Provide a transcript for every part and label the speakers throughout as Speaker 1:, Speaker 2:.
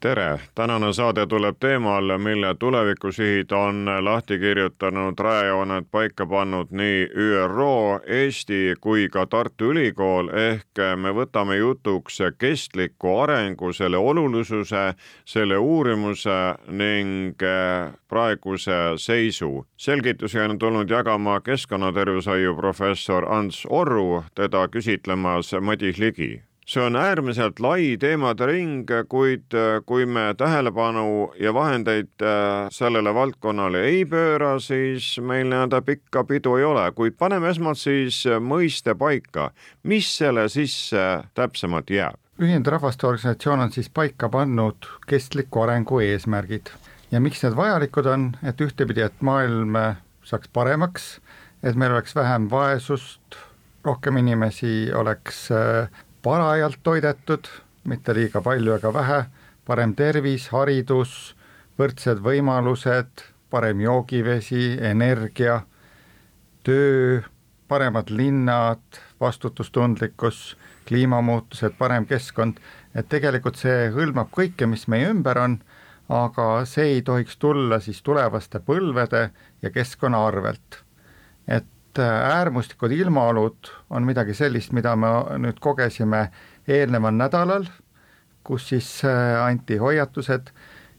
Speaker 1: tere, tänane saade tuleb teemal, mille tulevikusihid on lahti kirjutanud, rajajooned paika pannud nii ÜRO, Eesti kui ka Tartu Ülikool, ehk me võtame jutuks kestliku arengu, selle olulisuse, selle uurimuse ning praeguse seisu. selgitusi on tulnud jagama keskkonnatervishoiu professor Ants Orru, teda küsitlemas Madis Ligi see on äärmiselt lai teemade ring, kuid äh, kui me tähelepanu ja vahendeid äh, sellele valdkonnale ei pööra, siis meil nii-öelda pikka pidu ei ole, kuid paneme esmalt siis mõiste paika, mis selle sisse täpsemalt jääb?
Speaker 2: ühinenud Rahvaste Organisatsioon on siis paika pannud kestliku arengu eesmärgid. Ja miks need vajalikud on, et ühtepidi, et maailm saaks paremaks, et meil oleks vähem vaesust, rohkem inimesi oleks parajalt toidetud, mitte liiga palju ega vähe, parem tervis, haridus, võrdsed võimalused, parem joogivesi, energia, töö, paremad linnad, vastutustundlikkus, kliimamuutused, parem keskkond, et tegelikult see hõlmab kõike, mis meie ümber on, aga see ei tohiks tulla siis tulevaste põlvede ja keskkonna arvelt. et et äh, äärmuslikud ilmaolud on midagi sellist, mida me nüüd kogesime eelneval nädalal, kus siis äh, anti hoiatused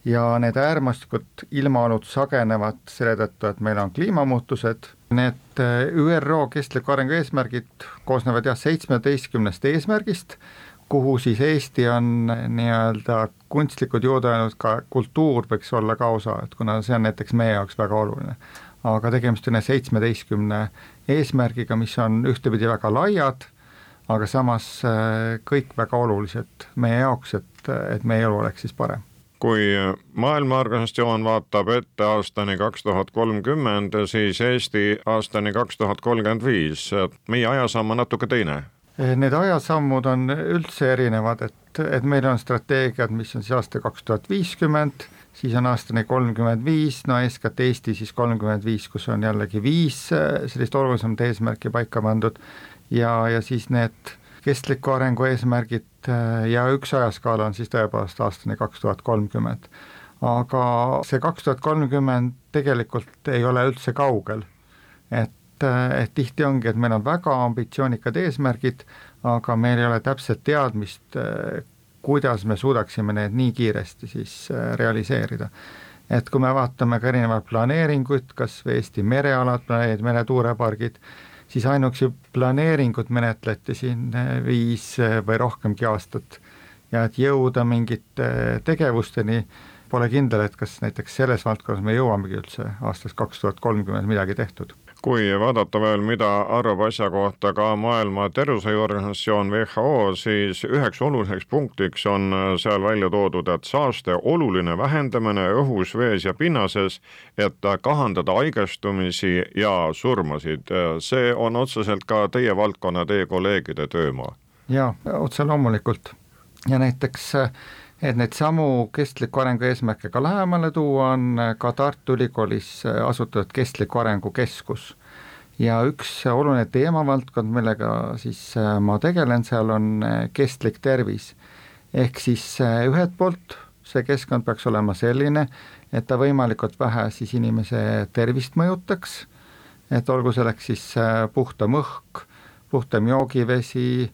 Speaker 2: ja need äärmuslikud ilmaolud sagenevad selle tõttu, et meil on kliimamuutused, need äh, ÜRO kestliku arengu eesmärgid koosnevad jah, seitsmeteistkümnest eesmärgist, kuhu siis Eesti on nii-öelda kunstlikud juurde öelnud, ka kultuur võiks olla ka osa, et kuna see on näiteks meie jaoks väga oluline aga tegemist on seitsmeteistkümne eesmärgiga, mis on ühtepidi väga laiad, aga samas äh, kõik väga olulised meie jaoks, et, et meie elu oleks siis parem
Speaker 1: kui Maailma Organisatsioon vaatab ette aastani kaks tuhat kolmkümmend, siis Eesti aastani kaks tuhat kolmkümmend viis, meie ajasamm on natuke teine.
Speaker 2: Need ajasammud on üldse erinevad, et, et meil on strateegiad, mis on siis aasta kaks tuhat viiskümmend siis on aastani kolmkümmend viis, no eeskätt Eesti siis kolmkümmend viis, kus on jällegi viis äh, sellist olulisemat eesmärki paika pandud ja, ja siis need kestliku arengu eesmärgid äh, ja üks ajaskaala on siis tõepoolest aastani kaks tuhat kolmkümmend. aga see kaks tuhat kolmkümmend tegelikult ei ole üldse kaugel, et äh, et tihti ongi, et meil on väga ambitsioonikad eesmärgid, aga meil ei ole täpset teadmist, kuidas me suudaksime need nii kiiresti siis äh, realiseerida. et kui me vaatame ka erinevaid planeeringuid, kas või Eesti merealad, planeerid meretuulepargid, siis ainuüksi planeeringut menetleti siin äh, viis äh, või rohkemgi aastat ja et jõuda mingite tegevusteni, pole kindel, et kas näiteks selles valdkonnas me jõuamegi üldse aastaks kaks tuhat kolmkümmend midagi tehtud
Speaker 1: kui vaadata veel, mida arvab asja kohta ka Maailma Tervishoiuorganisatsioon WHO, siis üheks oluliseks punktiks on seal välja toodud, et saaste oluline vähendamine õhus, vees ja pinnases, et kahandada haigestumisi ja surmasid. see on otseselt ka teie valdkonna, teie kolleegide töömaa.
Speaker 2: jaa, otse loomulikult ja näiteks et neid samu kestliku arengu eesmärke ka lähemale tuua, on ka Tartu Ülikoolis asutatud Kestliku Arengu Keskus. ja üks oluline teemavaldkond, millega siis äh, ma tegelen seal, on kestlik tervis. ehk siis ühelt poolt see keskkond peaks olema selline, et ta võimalikult vähe siis inimese tervist mõjutaks, et olgu selleks siis puhtam õhk, puhtam joogivesi,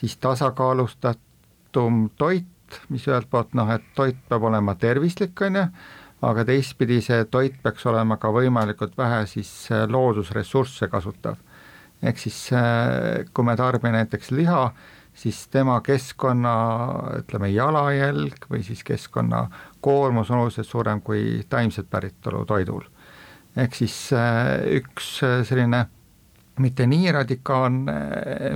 Speaker 2: siis tasakaalustatum toit, mis ühelt poolt noh, et toit peab olema tervislik, on ju, aga teistpidi see toit peaks olema ka võimalikult vähe siis äh, loodusressursse kasutav. ehk siis äh, kui me tarbime näiteks liha, siis tema keskkonna ütleme, jalajälg või siis keskkonna koormus on oluliselt suurem kui taimset päritolu toidul. ehk siis äh, üks selline mitte nii radikaalne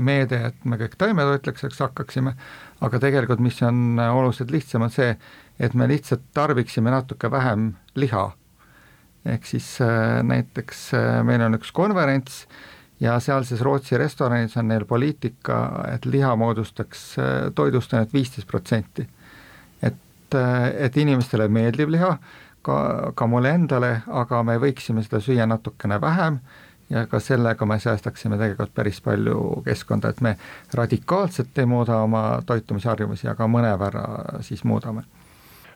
Speaker 2: meede, et me kõik taimetoitlaseks hakkaksime, aga tegelikult, mis on oluliselt lihtsam, on see, et me lihtsalt tarbiksime natuke vähem liha. ehk siis näiteks meil on üks konverents ja sealses Rootsi restoranis on neil poliitika, et liha moodustaks toidust ainult viisteist protsenti. et, et inimestele meeldib liha, ka, ka mulle endale, aga me võiksime seda süüa natukene vähem ja ka sellega me säästaksime tegelikult päris palju keskkonda, et me radikaalselt ei muuda oma toitumisharjumusi, aga mõnevõrra siis muudame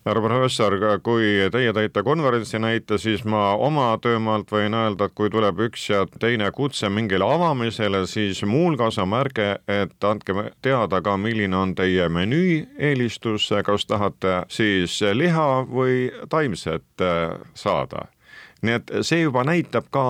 Speaker 1: härra professor, kui teie tõite konverentsi näite, siis ma oma töömaalt võin öelda, et kui tuleb üks ja teine kutse mingile avamisele, siis muuhulgas on märge, et andke teada ka, milline on teie menüü eelistus, kas tahate siis liha või taimset äh, saada. Nii et see juba näitab ka,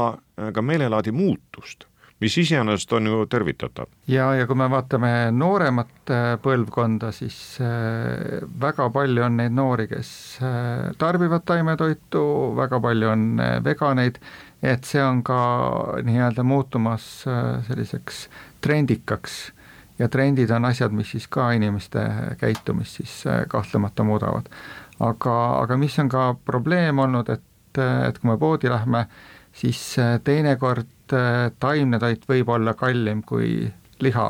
Speaker 1: ka meelelaadi muutust mis iseenesest on ju tervitatav.
Speaker 2: ja, ja kui me vaatame nooremat äh, põlvkonda, siis äh, väga palju on neid noori, kes äh, tarbivad taimetoitu, väga palju on veganeid, et see on ka nii-öelda muutumas selliseks trendikaks ja trendid on asjad, mis siis ka inimeste käitumist siis kahtlemata muudavad. aga, aga mis on ka probleem olnud, et, et kui me poodi lähme, siis teinekord Äh, taimne toit võib olla kallim kui liha.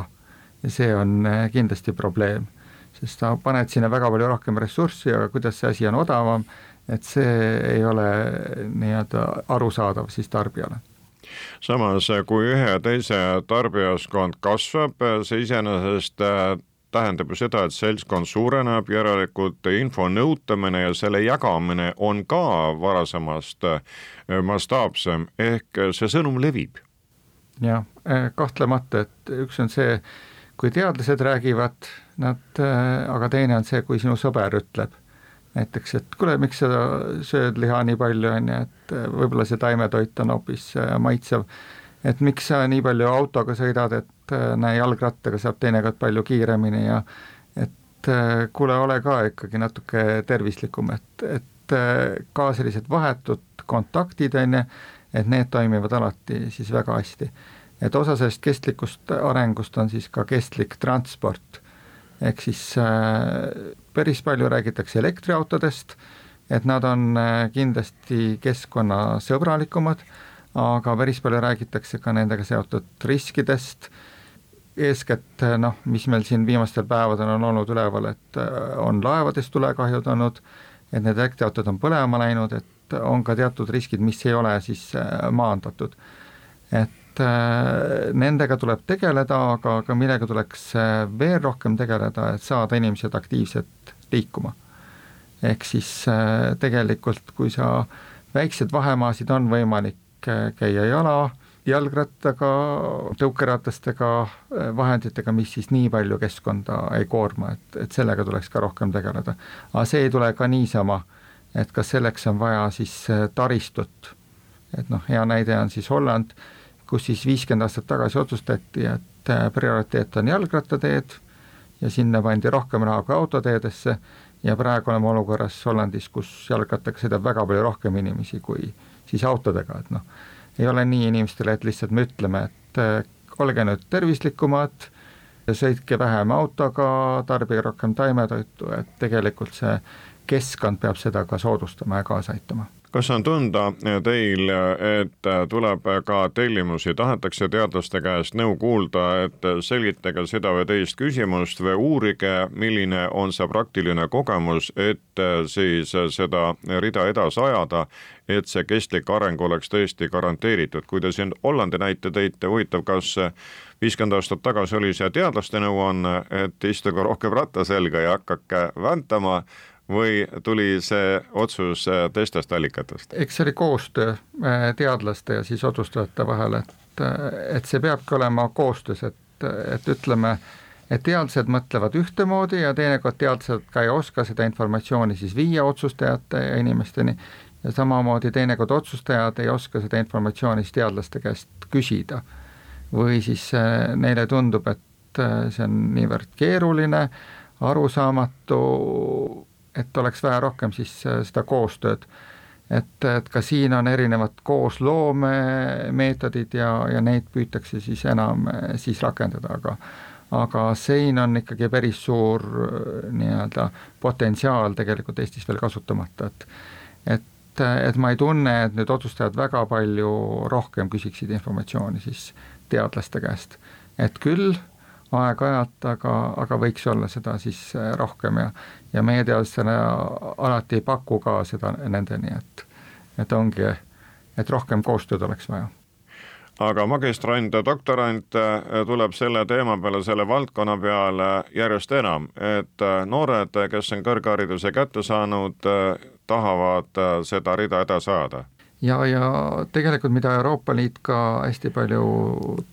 Speaker 2: Ja see on äh, kindlasti probleem, sest sa paned sinna väga palju rohkem ressurssi, aga kuidas see asi on odavam, et see ei ole nii-öelda arusaadav siis tarbijale.
Speaker 1: Samas, kui ühe ja teise tarbijaskond kasvab, see iseenesest äh, tähendab ju seda, et seltskond suureneb, järelikult info nõutamine ja selle jagamine on ka varasemast mastaapsem, ehk see sõnum levib.
Speaker 2: jah, eh, kahtlemata, et üks on see, kui teadlased räägivad, nad, aga teine on see, kui sinu sõber ütleb näiteks, et kuule, miks sa sööd liha nii palju, on ju, et võib-olla see taimetoit on hoopis maitsev. Et miks sa nii palju autoga sõidad, et näe, jalgrattaga saab teinekord palju kiiremini ja et kuule, ole ka ikkagi natuke tervislikum, et, et ka sellised vahetud kontaktid, on ju, et need toimivad alati siis väga hästi. et osa sellest kestlikust arengust on siis ka kestlik transport, ehk siis äh, päris palju räägitakse elektriautodest, et nad on äh, kindlasti keskkonnasõbralikumad, aga päris palju räägitakse ka nendega seotud riskidest, eeskätt noh, mis meil siin viimastel päevadel on olnud üleval, et äh, on laevadest tulekahjud olnud, et need elektriautod on põlema läinud, et on ka teatud riskid, mis ei ole siis äh, maandatud. et äh, nendega tuleb tegeleda, aga ka millega tuleks veel rohkem tegeleda, et saada inimesed aktiivselt liikuma. ehk siis tegelikult, kui sa, väikseid vahemaasid on võimalik käia jala, jalgrattaga, tõukeratastega, vahenditega, mis siis nii palju keskkonda ei koorma, et, et sellega tuleks ka rohkem tegeleda. aga see ei tule ka niisama et kas selleks on vaja siis äh, taristut. et noh, hea näide on siis Holland, kus siis viiskümmend aastat tagasi otsustati, et äh, prioriteet on jalgrattateed ja sinna pandi rohkem raha kui autoteedesse ja praegu oleme olukorras Hollandis, kus jalgrattaga sõidab väga palju rohkem inimesi kui siis autodega, et noh, ei ole nii inimestele, et lihtsalt me ütleme, et äh, olge nüüd tervislikumad, sõitke vähem autoga, tarbige rohkem taimetoitu, et tegelikult see keskkond peab seda ka soodustama ja kaasa aitama.
Speaker 1: Kas on tunda teil, et tuleb ka tellimusi, tahetakse teadlaste käest nõu kuulda, et selgitage seda või teist küsimust või uurige, milline on see praktiline kogemus, et siis seda rida edasi ajada, et see kestlik areng oleks tõesti garanteeritud. kui te siin Hollandi näite tõite, huvitav, kas viiskümmend aastat tagasi oli see teadlaste nõuanne, et istuge rohkem ratta selga ja hakake väntama või tuli see otsus äh, teistest allikatest?
Speaker 2: eks see oli koostöö äh, teadlaste ja siis otsustajate vahel, et, äh, et see peabki olema koostöös, et, et ütleme, et teadlased mõtlevad ühtemoodi ja teinekord teadlased ka ei oska seda informatsiooni siis viia otsustajate ja inimesteni ja samamoodi teinekord otsustajad ei oska seda informatsiooni siis teadlaste käest küsida. või siis neile tundub, et see on niivõrd keeruline, arusaamatu et oleks vähe rohkem siis äh, seda koostööd. et, et ka siin on erinevad koosloomemeetodid ja, ja neid püütakse siis enam äh, siis rakendada, aga aga siin on ikkagi päris suur äh, nii-öelda potentsiaal tegelikult Eestis veel kasutamata, et et et ma ei tunne, et nüüd otsustajad väga palju rohkem küsiksid informatsiooni siis teadlaste käest. et küll aeg-ajalt, aga, aga võiks olla seda siis äh, rohkem ja ja meie teadlastena alati ei paku ka seda nendeni, et et ongi, et rohkem koostööd oleks vaja
Speaker 1: aga magistrant ja doktorant äh, tuleb selle teema peale, selle valdkonna peale järjest enam, et äh, noored, kes on kõrghariduse kätte saanud, tahavad seda rida edasi ajada
Speaker 2: ja, ja tegelikult, mida Euroopa Liit ka hästi palju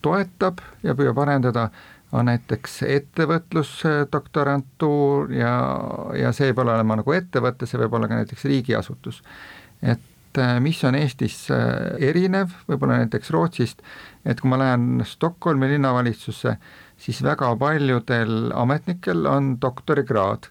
Speaker 2: toetab ja püüab arendada, on näiteks ettevõtlusdoktorantuur ja, ja see ei pea olema nagu ettevõte, see võib olla ka näiteks riigiasutus. et äh, mis on Eestis äh, erinev, võib-olla näiteks Rootsist, et kui ma lähen Stockholmi linnavalitsusse, siis väga paljudel ametnikel on doktorikraad.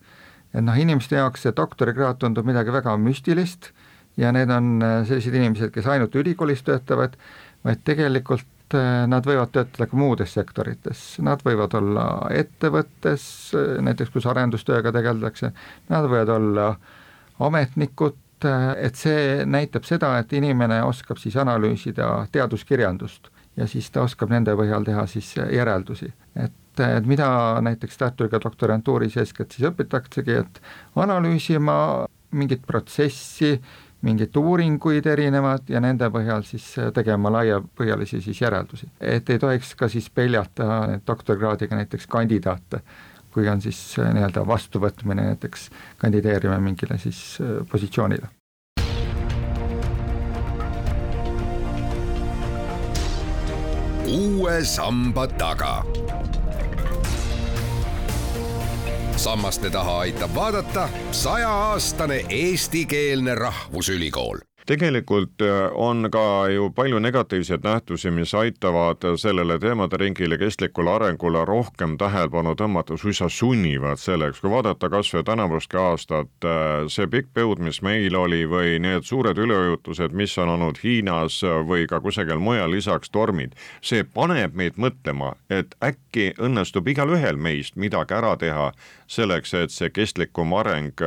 Speaker 2: et noh, inimeste jaoks see doktorikraad tundub midagi väga müstilist ja need on äh, sellised inimesed, kes ainult ülikoolis töötavad, vaid tegelikult nad võivad töötada ka muudes sektorites, nad võivad olla ettevõttes, näiteks kus arendustööga tegeldakse, nad võivad olla ametnikud, et see näitab seda, et inimene oskab siis analüüsida teaduskirjandust ja siis ta oskab nende põhjal teha siis järeldusi, et et mida näiteks Tartu Ülikooli doktorantuuris eeskätt siis õpitaksegi, et analüüsima mingit protsessi, mingeid uuringuid erinevad ja nende põhjal siis tegema laiapõhjalisi siis järeldusi. et ei tohiks ka siis peljata doktorikraadiga näiteks kandidaate, kui on siis äh, nii-öelda vastuvõtmine näiteks kandideerima mingile siis äh, positsioonile.
Speaker 3: uue samba taga sammaste taha aitab vaadata sajaaastane eestikeelne rahvusülikool
Speaker 1: tegelikult äh, on ka ju palju negatiivseid nähtusi, mis aitavad sellele teemade ringile, kestlikule arengule rohkem tähelepanu tõmmata, suisa sunnivad selleks, kui vaadata kas või tänavustki aastat, äh, see pikk põud, mis meil oli, või need suured üleujutused, mis on olnud Hiinas või ka kusagil mujal, lisaks tormid, see paneb meid mõtlema, et äkki õnnestub igalühel meist midagi ära teha selleks, et see kestlikum areng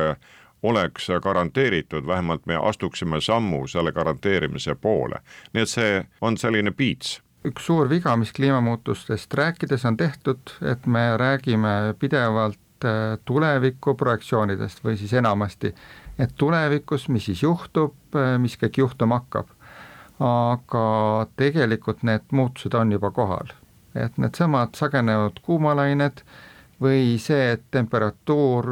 Speaker 1: oleks garanteeritud, vähemalt me astuksime sammu selle garanteerimise poole. nii et see on selline piits
Speaker 2: üks suur viga, mis kliimamuutustest rääkides on tehtud, et me räägime pidevalt äh, tuleviku projektsioonidest või siis enamasti, et tulevikus, mis siis juhtub, äh, mis kõik juhtuma hakkab. aga tegelikult need muutused on juba kohal, et needsamad sagenevad kuumalained või see, et temperatuur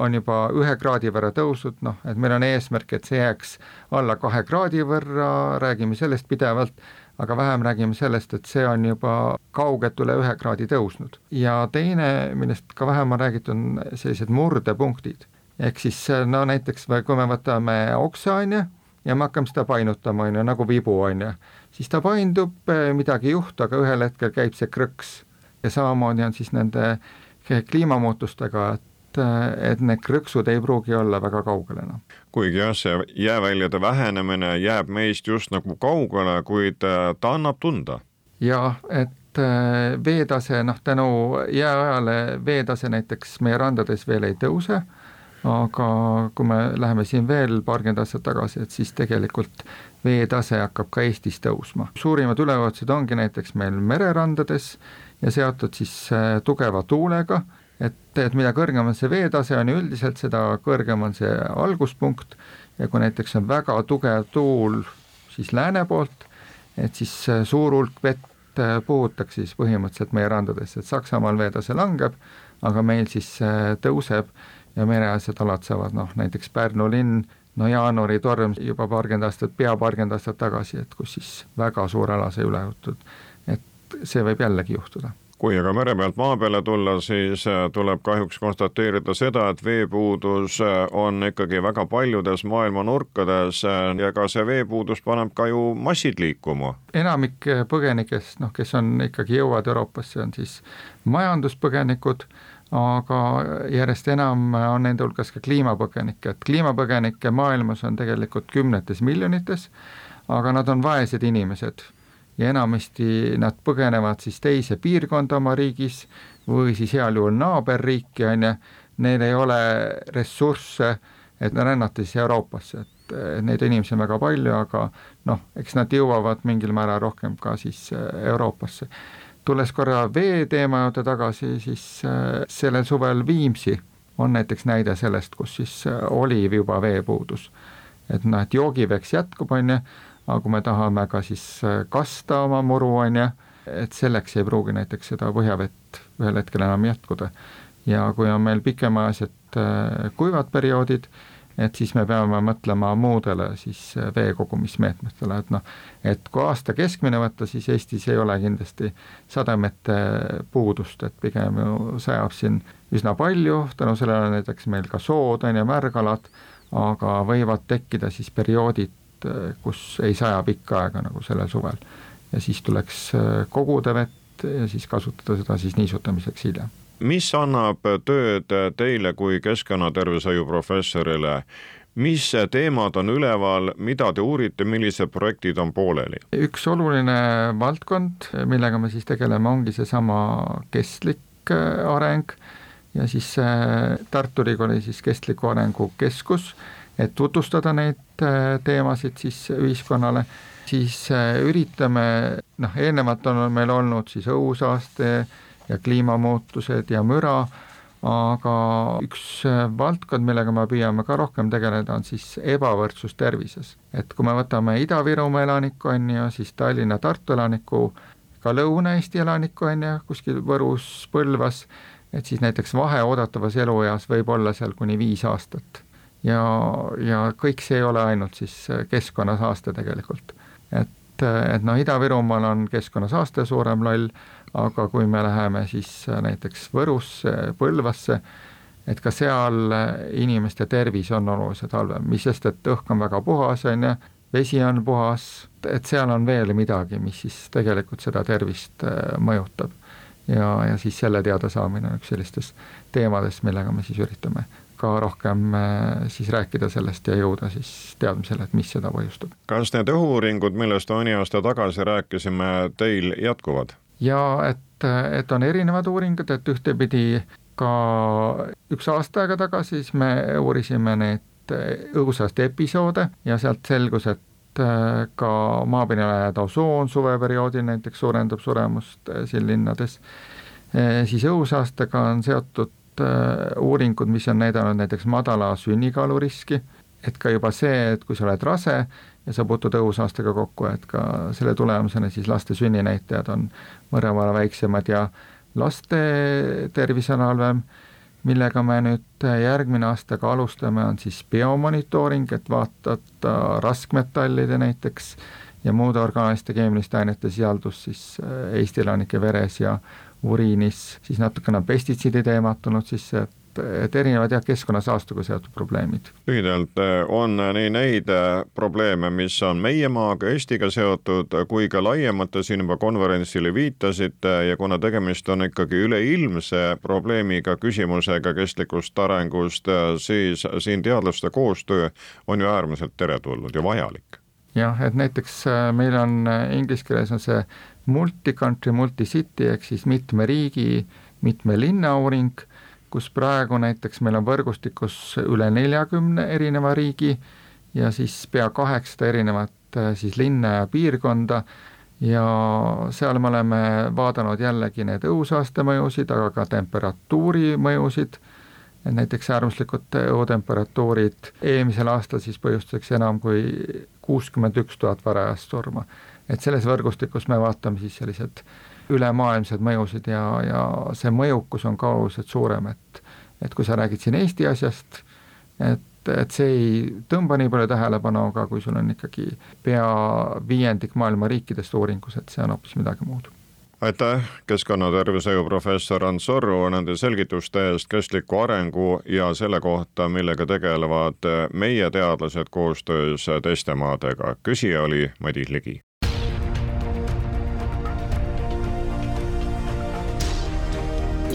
Speaker 2: on juba ühe kraadi võrra tõusnud, noh, et meil on eesmärk, et see jääks alla kahe kraadi võrra, räägime sellest pidevalt, aga vähem räägime sellest, et see on juba kaugelt üle ühe kraadi tõusnud. ja teine, millest ka vähem on räägitud, on sellised murdepunktid. ehk siis no näiteks kui me võtame oksa, on ju, ja me hakkame seda painutama, on ju, nagu vibu, on ju, siis ta paindub, midagi ei juhtu, aga ühel hetkel käib see krõks. ja samamoodi on siis nende kliimamuutustega, et et need krõksud ei pruugi olla väga kaugel enam.
Speaker 1: kuigi jah, see jääväljade vähenemine jääb meist just nagu kaugele, kuid äh, ta annab tunda.
Speaker 2: jah, et äh, veetase, noh tänu jääajale veetase näiteks meie randades veel ei tõuse, aga kui me läheme siin veel paarkümmend aastat tagasi, et siis tegelikult veetase hakkab ka Eestis tõusma. suurimad üleujutused ongi näiteks meil mererandades ja seotud siis äh, tugeva tuulega, et, et mida kõrgem on see veetase, on ju üldiselt, seda kõrgem on see alguspunkt. Ja kui näiteks on väga tugev tuul siis lääne poolt, et siis äh, suur hulk vett äh, puhutakse siis põhimõtteliselt meie randadesse, et Saksamaal veetase langeb, aga meil siis tõuseb ja mereäärsed alad saavad noh, näiteks Pärnu linn, no jaanuari torm juba paarkümmend aastat, pea paarkümmend aastat tagasi, et kus siis väga suur ala sai üle jõutud see võib jällegi juhtuda.
Speaker 1: Kui aga mere pealt maa peale tulla, siis äh, tuleb kahjuks konstateerida seda, et veepuudus äh, on ikkagi väga paljudes maailma nurkades äh, ja ka see veepuudus paneb ka ju massid liikuma.
Speaker 2: enamik põgenikest, noh, kes on ikkagi jõuavad Euroopasse, on siis majanduspõgenikud, aga järjest enam on nende hulgas ka kliimapõgenikke, et kliimapõgenikke maailmas on tegelikult kümnetes miljonites, aga nad on vaesed inimesed ja enamasti nad põgenevad siis teise piirkonda oma riigis või siis heal juhul naaberriiki, on ju, neil ei ole ressursse, et rännata siis Euroopasse, et neid inimesi on väga palju, aga noh, eks nad jõuavad mingil määral rohkem ka siis Euroopasse. tulles korra vee teema juurde tagasi, siis sellel suvel Viimsi on näiteks näide sellest, kus siis oli juba veepuudus. et noh, et joogiveeks jätkub, on ju, aga kui me tahame ka siis kasta oma muru, on ju, et selleks ei pruugi näiteks seda põhjavett ühel hetkel enam jätkuda. ja kui on meil pikemaajalised äh, kuivad perioodid, et siis me peame mõtlema muudele siis äh, vee kogumismeetmetele, et noh, et kui aasta keskmine võtta, siis Eestis ei ole kindlasti sademete puudust, et pigem ju sajab siin üsna palju, tänu sellele näiteks meil ka sood on ju, märgalad, aga võivad tekkida siis perioodid, äh, kus ei saja pikka aega, nagu sellel suvel. Ja siis tuleks äh, koguda vett ja siis kasutada seda siis niisutamiseks hiljem.
Speaker 1: mis annab tööd teile kui keskkonnatervishoiu professorile, mis teemad on üleval, mida te uurite, millised projektid on pooleli?
Speaker 2: üks oluline valdkond, millega me siis tegeleme, ongi seesama kestlik äh, areng. Ja siis Tartu Ülikooli siis Kestliku Arengu Keskus, et tutvustada neid teemasid siis ühiskonnale siis äh, üritame, noh, eelnevalt on meil olnud siis õhusaaste ja kliimamuutused ja müra, aga üks äh, valdkond, millega me püüame ka rohkem tegeleda, on siis ebavõrdsus tervises. et kui me võtame Ida-Virumaa elaniku, on ju, siis Tallinna-Tartu elaniku, ka Lõuna-Eesti elaniku, on ju, kuskil Võrus, Põlvas, et siis näiteks vahe oodatavas elueas võib olla seal kuni viis aastat. Ja, ja kõik see ei ole ainult siis äh, keskkonnasaaste tegelikult et, et noh, Ida-Virumaal on keskkonnasaaste suurem loll, aga kui me läheme siis näiteks Võrusse, Põlvasse, et ka seal inimeste tervis on oluliselt halvem, mis sest, et õhk on väga puhas, on ju, vesi on puhas, et seal on veel midagi, mis siis tegelikult seda tervist äh, mõjutab. ja, ja siis selle teadasaamine on üks sellistest teemadest, millega me siis üritame ka rohkem äh, siis rääkida sellest ja jõuda siis teadmisele, et mis seda põhjustab.
Speaker 1: kas need õhu-uuringud, millest mõni aasta tagasi rääkisime, teil jätkuvad?
Speaker 2: ja et, et on erinevad uuringud, et ühtepidi ka üks aasta aega tagasi siis me uurisime neid õhusaaste episoode ja sealt selgus, et äh, ka maapinnale jääda osoon suveperioodil näiteks suurendab suremust äh, siin linnades, siis õhusaastega on seotud Äh, uuringud, mis on näidanud näiteks madala sünnikaalu riski, et ka juba see, et kui sa oled rase ja sa puutud õhusaastega kokku, et ka selle tulemusena siis laste sünninäitajad on mõnevõrra väiksemad ja laste tervis on halvem, millega me nüüd järgmine aasta ka alustame, on siis biomonitooring, et vaadata raskmetallide näiteks ja muude orgaaniliste keemiliste ainete sisaldus siis äh, Eesti elanike veres ja uriinis, siis natukene on pestitsiidi teemad tulnud sisse, et et erinevad jah, keskkonnasaastuga seotud probleemid.
Speaker 1: lühidalt, eh, on nii neid eh, probleeme, mis on meie maaga, Eestiga seotud, kui ka laiemalt, te siin juba konverentsile viitasite ja kuna tegemist on ikkagi üleilmse probleemiga, küsimusega kestlikust arengust, eh, siis siin teadlaste koostöö on ju äärmiselt teretulnud ja vajalik.
Speaker 2: jah, et näiteks meil on inglise keeles on see multi-country, multi-city ehk siis mitme riigi, mitme linna uuring, kus praegu näiteks meil on võrgustikus üle neljakümne erineva riigi ja siis pea kaheksasada erinevat äh, siis linna ja piirkonda. Ja seal me oleme vaadanud jällegi need õhusaaste mõjusid, aga ka temperatuuri mõjusid, näiteks äärmuslikud õhutemperatuurid eelmisel aastal siis põhjustuseks enam kui kuuskümmend üks tuhat varajast surma et selles võrgustikus me vaatame siis sellised ülemaailmsed mõjusid ja, ja see mõjukus on ka oluliselt suurem, et et kui sa räägid siin Eesti asjast, et, et see ei tõmba nii palju tähelepanu, aga kui sul on ikkagi pea viiendik maailma riikidest uuringus, et see on hoopis midagi muud
Speaker 1: aitäh, keskkonnatervishoiu professor Ants Orru nende selgituste eest kestliku arengu ja selle kohta, millega tegelevad meie teadlased koostöös teiste maadega. küsija oli Madis Ligi.